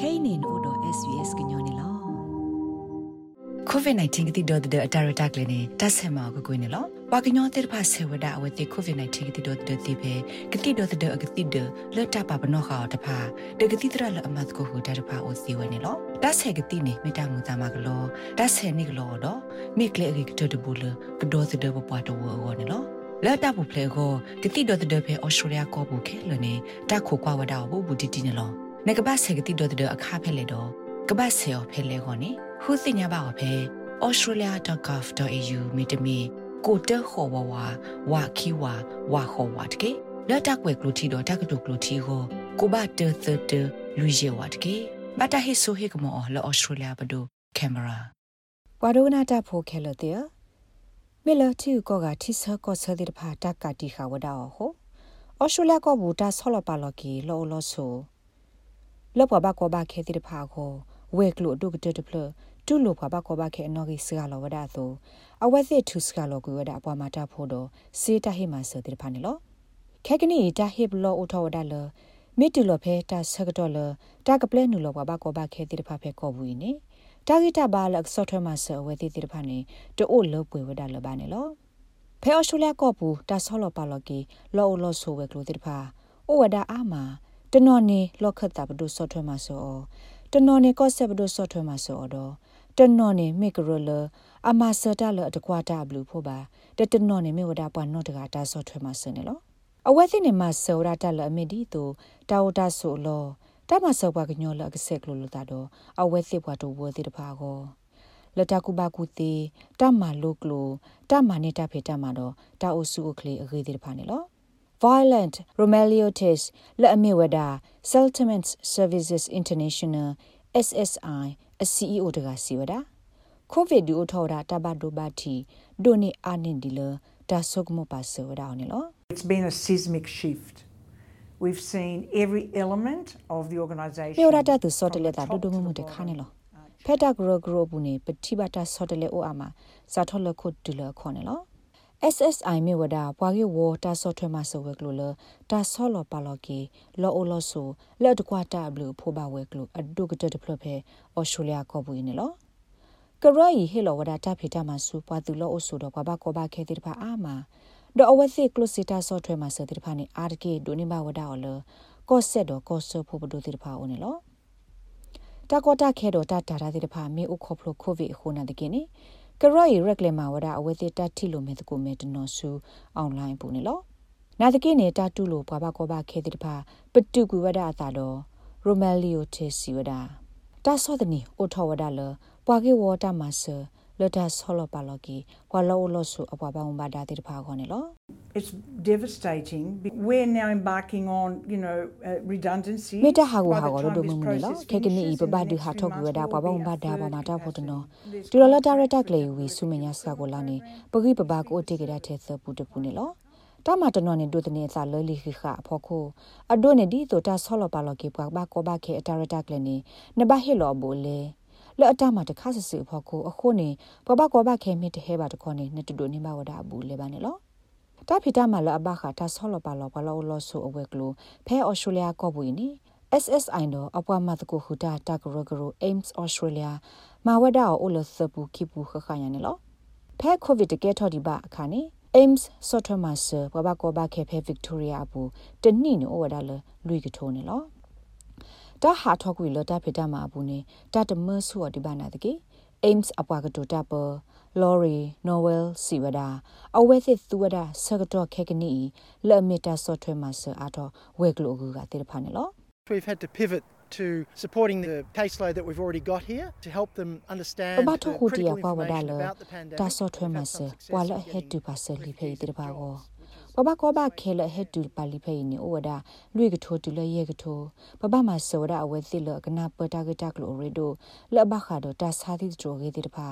kainin odo svs gnyone lo covid-19 ကတိတော့တဲ့အတာရတာကလေးနဲ့တဆင်မကိုကိုနေလောပါကညောတဲ့ဖာဆေဝဒအဝတိ covid-19 ကတိတော့တဲ့တိပဲကတိတော့တဲ့အကတိဒလတ်တာပါဘနောခါတဖာတကတိတရလအမတ်ကိုဟူတာတဖာအိုစီဝနေလောတဆေကတိနေမိတာမူတာမကလောတဆေနေကလောတော့မိကလေအကတတဘူလကတော့တဲ့ဘပွားတော့ဝနေလောလာတာပူဖလေကိုကတိတော့တဲ့ဖေဩစတြေးလျကောဘူးခဲလနေတာခိုကွာဝဒါဘူးဘူးတီတီနေလော နေကဘာဆေကတိတော့တဲ့အခါဖဲလေတော့ကဘာဆေော်ဖဲလေခေါနေခုစညာပါဖဲ australia.gov.au မိတမီကိုတခေါ်ဝဝဝခီဝဝခေါ်ဝတ်ကေလက်တက်ွယ်ကလူတီတော့တက်ကတူကလူတီကိုကိုဘတ်တသတလူရဲဝတ်ကေဘတာဟိဆိုဟေကမောလော australia ဘဒိုကင်မရာဝါဒိုနာတာဖိုခဲလတဲ့မေလတီကိုကတိဆကောဆဒီတဖာတက်ကတိခဝဒါဟို australia ကဘူတာဆောလပါလကီလောလောဆို လောဘဘကောဘခဲတိတဖာကိုဝဲကလူဒုကတတဖလတူလိုဖာဘကောဘခဲအနော်ကြီးစကလောဝဒါဆိုအဝဲစစ်ထုစကလောကွေဝဒါအပွားမာတာဖို့တော့စေတဟိမဆတိဖာနေလောခဲကနီတာဟိဘလောအထောဝဒါလမီတူလောဖဲတာဆကတော့လတာကပလဲနူလောဘကောဘခဲတိတဖာဖဲကောဘူးနေတာဂီတာဘာလက်ဆော့ထွဲမှာဆဝဲတိတိတဖာနေတိုးလောပွေဝဒါလဘာနေလောဖဲအော်စတြေးလျကောပူတာဆောလောပါလော်ကီလောလောဆိုဝဲကလိုတိတဖာအိုဝဒါအာမာ တနော်နေလောခတ်တာဘဒုဆော့ထွဲမှာဆောတနော်နေကော့ဆက်ဘဒုဆော့ထွဲမှာဆောတော့တနော်နေမေကရလအမဆတာလအတကွာတာဘလူဖို့ပါတတနော်နေမေဝဒါပွားနော်တကတာဆော့ထွဲမှာဆနေလောအဝဲသိနေမှာဆောရတာလအမီဒီတူတာဝတာဆိုလောတမဆောပါကညောလအကဆက်ကလိုလတာတော့အဝဲသိပွားတူဝဲတိတဖာကိုလတကူပါကူတီတမလုကလိုတမနေတာဖေတမတော့တာအိုစုကလေးအခေးတိတဖာနေလော violent romeliotis လက်အမြဝဒ settlements services international SSI အ CEO တကစီဝဒ covid ဒူထော်တာတဘဒိုဘတီဒိုနီအာနင်ဒီလဒါဆုကမပါဆဝဒအောင်နော် It's been a seismic shift We've seen every element of the organization ပြောရတဲ့သူစောတလက်တာဒူဒူမှုမှုတခါနေလောဖက်တာဂရဂရဘူးနေပတိဘတာစောတလက်အိုအမစာထော်လခုတူလခေါနေလော SSI မြေဝဒဘွားကေဝတာဆော့ထွဲမှာဆိုဝဲကလိုလတာဆော့လောပါလော်ကီလောအိုလောဆိုလက်တကွာတာဘလူဖိုးပါဝဲကလိုအဒုကတတဖလဖဲဩစတြေးလျကောဘူးနေလောကရော်ဤဟေလောဝဒတာဖေတာမှာစူပွားသူလောအိုဆိုတော့ဘဘကောဘခဲတိတဖာအာမာဒေါ်အဝဲစီကလိုစီတာဆော့ထွဲမှာဆိုတိတဖာနေအာတကေဒိုနေဘဝဒအော်လကောဆက်တော့ကောဆောဖိုးဘဒိုတိတဖာအိုနေလောတာကောတာခဲတော့တာတာတာတိတဖာမေဥခေါဖလိုကိုဗစ်ခုနာတကိနေ ကရော့ရီရက်လက်မာဝဒအဝဲတိတတ်ထီလိုမဲတကူမဲတနော်ဆူအွန်လိုင်းပူနေလောနာတကိနေတာတူလိုဘွားဘကောဘခဲတိတဖာပတုကူဝဒအသာတော့ရိုမဲလီယိုတေစီဝဒတာဆောဒနီအိုထောဝဒလပွာကေဝတာမဆာ လတ်တာဆောလပါလကီဘွာလောလောဆူအပွားပေါင်းဘာဒါတိတဖာခေါနေလော It's devastating. We're now embarking on, you know, uh, redundancy. မေတဟာကိုဟာကိုဒိုမမနီလောခေကနီဘဘဒူဟာထောက်ကူဝဒါဘဘုံဘာဒါဘမတာဖို့တနောတူလလတာရတက်လေဝီဆုမညာစကိုလာနေပဂိပဘကိုတေကြတဲ့ထဲသပူတပူနေလောတမတနော်နေဒုတနေစာလလီခိခအဖို့ခိုအဒိုနေဒီတိုတာဆောလပါလကေပဘကောဘခေအတာရတက်လေနေနဘဟေလောဘူလေ လောအတမတခါဆဆူဖို့ခိုအခုနေဘဘကောဘခေမီတဟဲပါတခေါနေနတူဒိုနေမဝဒါဘူးလေပါနေလောတာဖီတာမလအဘခတာဆောလပါလောဘလောလောဆူအဝဲကလိုဖဲအော်စတြေးလျကောဘူးနီ SSI တော့အပွားမတကူဟူတာတကရဂရ Aims Australia မဝဒါအိုလသပူခိပူခခရနေလောဖဲကိုဗစ်တကဲထော်ဒီပါအခါနေ Aims Software Master ဘဘကောဘခေဖဲ Victoria ဘူးတနိနိုဝဒါလလွိကထိုးနေလော တာဟာထောက်ကွေလတာဖေတာမှာဘူးနေတာတမဆူအဒီဘာနာတကေ Aims အပွားကတိုတာပ Lori Noel Siwada အဝဲစစ်သူဝဒဆကတော့ခေကနီလက်မီတာ software master အတော့ဝဲကလိုကူကတေဖာနေလော We've had to pivot to supporting the caseload that we've already got here to help them understand the critical information about the pandemic. Ta software master wala head to passer li phei tir ba go. ဘဘကောဘခဲလဟက်တူပါလီဖိနေဩဝဒလွေကထိုတူလရဲကထိုဘဘမဆောဒအဝဲသိလကနာပတာကတကလိုရီဒိုလဘခါဒတာစာတိတိုရေတိတဖာ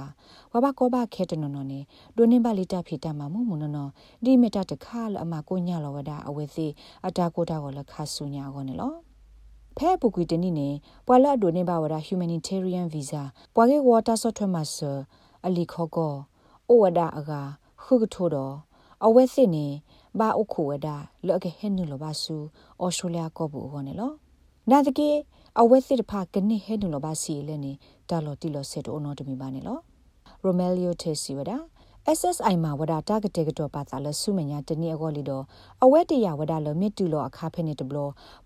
ဘဘကောဘခဲတနော်နော်နေဒိုနေပါလီတာဖီတာမမှုမနော်နော်ဒီမီတာတခါလအမကိုညလောဝဒအဝဲသိအတာကိုတာကိုလခါဆူညာကောနေလောဖဲပူကွီတနိနေပွာလာဒိုနေဘာဝဒ humanitarian visa ပွာကေဝါတာဆော့ထွဲမဆာအလီခောကောဩဝဒအကခုကထိုတော့အဝဲစစ်နေ ဘာအခုဝဒလော့ကေဟဲနူလဘာဆူဩစတြေးလျကောဘူးဟောနေလောနာတကေအဝဲစစ်တဖာကနေဟဲနူလဘာစီလဲနေတာလော်တီလော်ဆက်တော့နော်တမီပါနေလောရိုမဲလီယိုတေစီဝဒါ SSI မှာဝဒတာဂတေကတော့ပါတာလဆုမညာတနည်းအကောလီတော့အဝဲတရဝဒလမစ်တူလောအခါဖဲနေတဘလ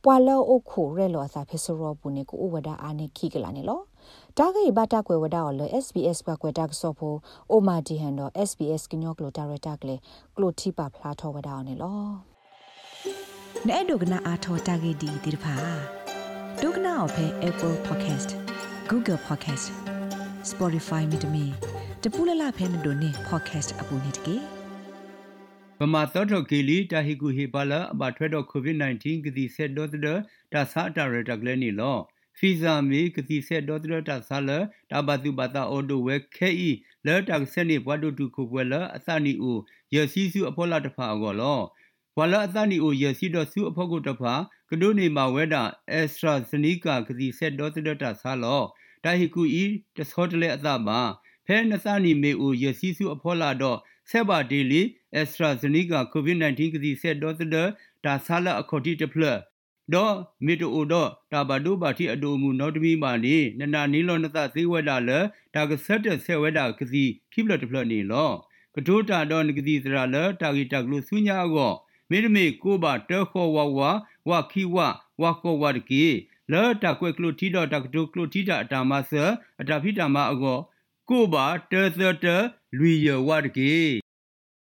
ပွာလောအိုခိုရဲလောအစာဖဲစရောပူနေကိုဝဒအာနေခိကလာနေလော တာဂေဘတာကွယ်ဝဒအော်လ SBS ဘကွယ်တာကဆောဖို့အိုမာဒီဟန်တော့ SBS ကညောကလိုတာရတာကလေကလိုတီပါဖလာထောဝဒအော်နေလောနဲ့ဒုကနာအာထောတာဂေဒီဒီဖာဒုကနာအဖဲ Apple Podcast Google Podcast Spotify မြေတမီတပူလလဖဲမတို့နေ podcast အပူနေတကေပမာတော်တော်ကီလီတာဟီကူဟီပါလာအဘထွဲတော့ COVID-19 ကတိဆက်တော့တဲ့တာစာတာရတကလည်းနေလော ဖီဇာမီကတိဆက်တော့တဲ့တာစာလတာဘတုဘတာအော်ဒိုဝဲခဲဤလဲတာဆက်နေဘွားတို့တူခုပွဲလအသနီဦးရစီစုအဖော်လာတဖာအောလောဘွာလအသနီဦးရစီတော့စုအဖော်ကိုတဖာကဒိုနေမှာဝဲတာအက်စထရာဇနီကာကတိဆက်တော့တဲ့တာစာလောတာဟီကူဤတဆောတလေအသပါဖဲနသနီမေဦးယစီစုအဖောလာတော့ဆက်ပါဒေလီအက်စထရာဇနီကာကိုဗစ် -19 ကတိဆက်တော့တဲ့ဒါဆာလအခေါ်တီတဖလ ဒေါ်မီတိုအိုဒေါ်တာဘဒိုဘာတီအဒိုမူနော်တမီမာနေနနာနီလောနသသေးဝဲတာလဒါကဆက်တဲ့ဆက်ဝဲတာကစီခိပလတဖလနေလောကဒိုတာတော့ကတိစရာလတာဂီတက်လူဆုညာကောမေရမေကိုပါတဲခေါ်ဝဝဝခိဝဝကောဝတ်ကီလောတာကွဲကလူတီတော့တကဒိုကလူတီတာအတာမဆအတာဖိတာမအကောကိုပါတဲသတလူရဝတ်ကေ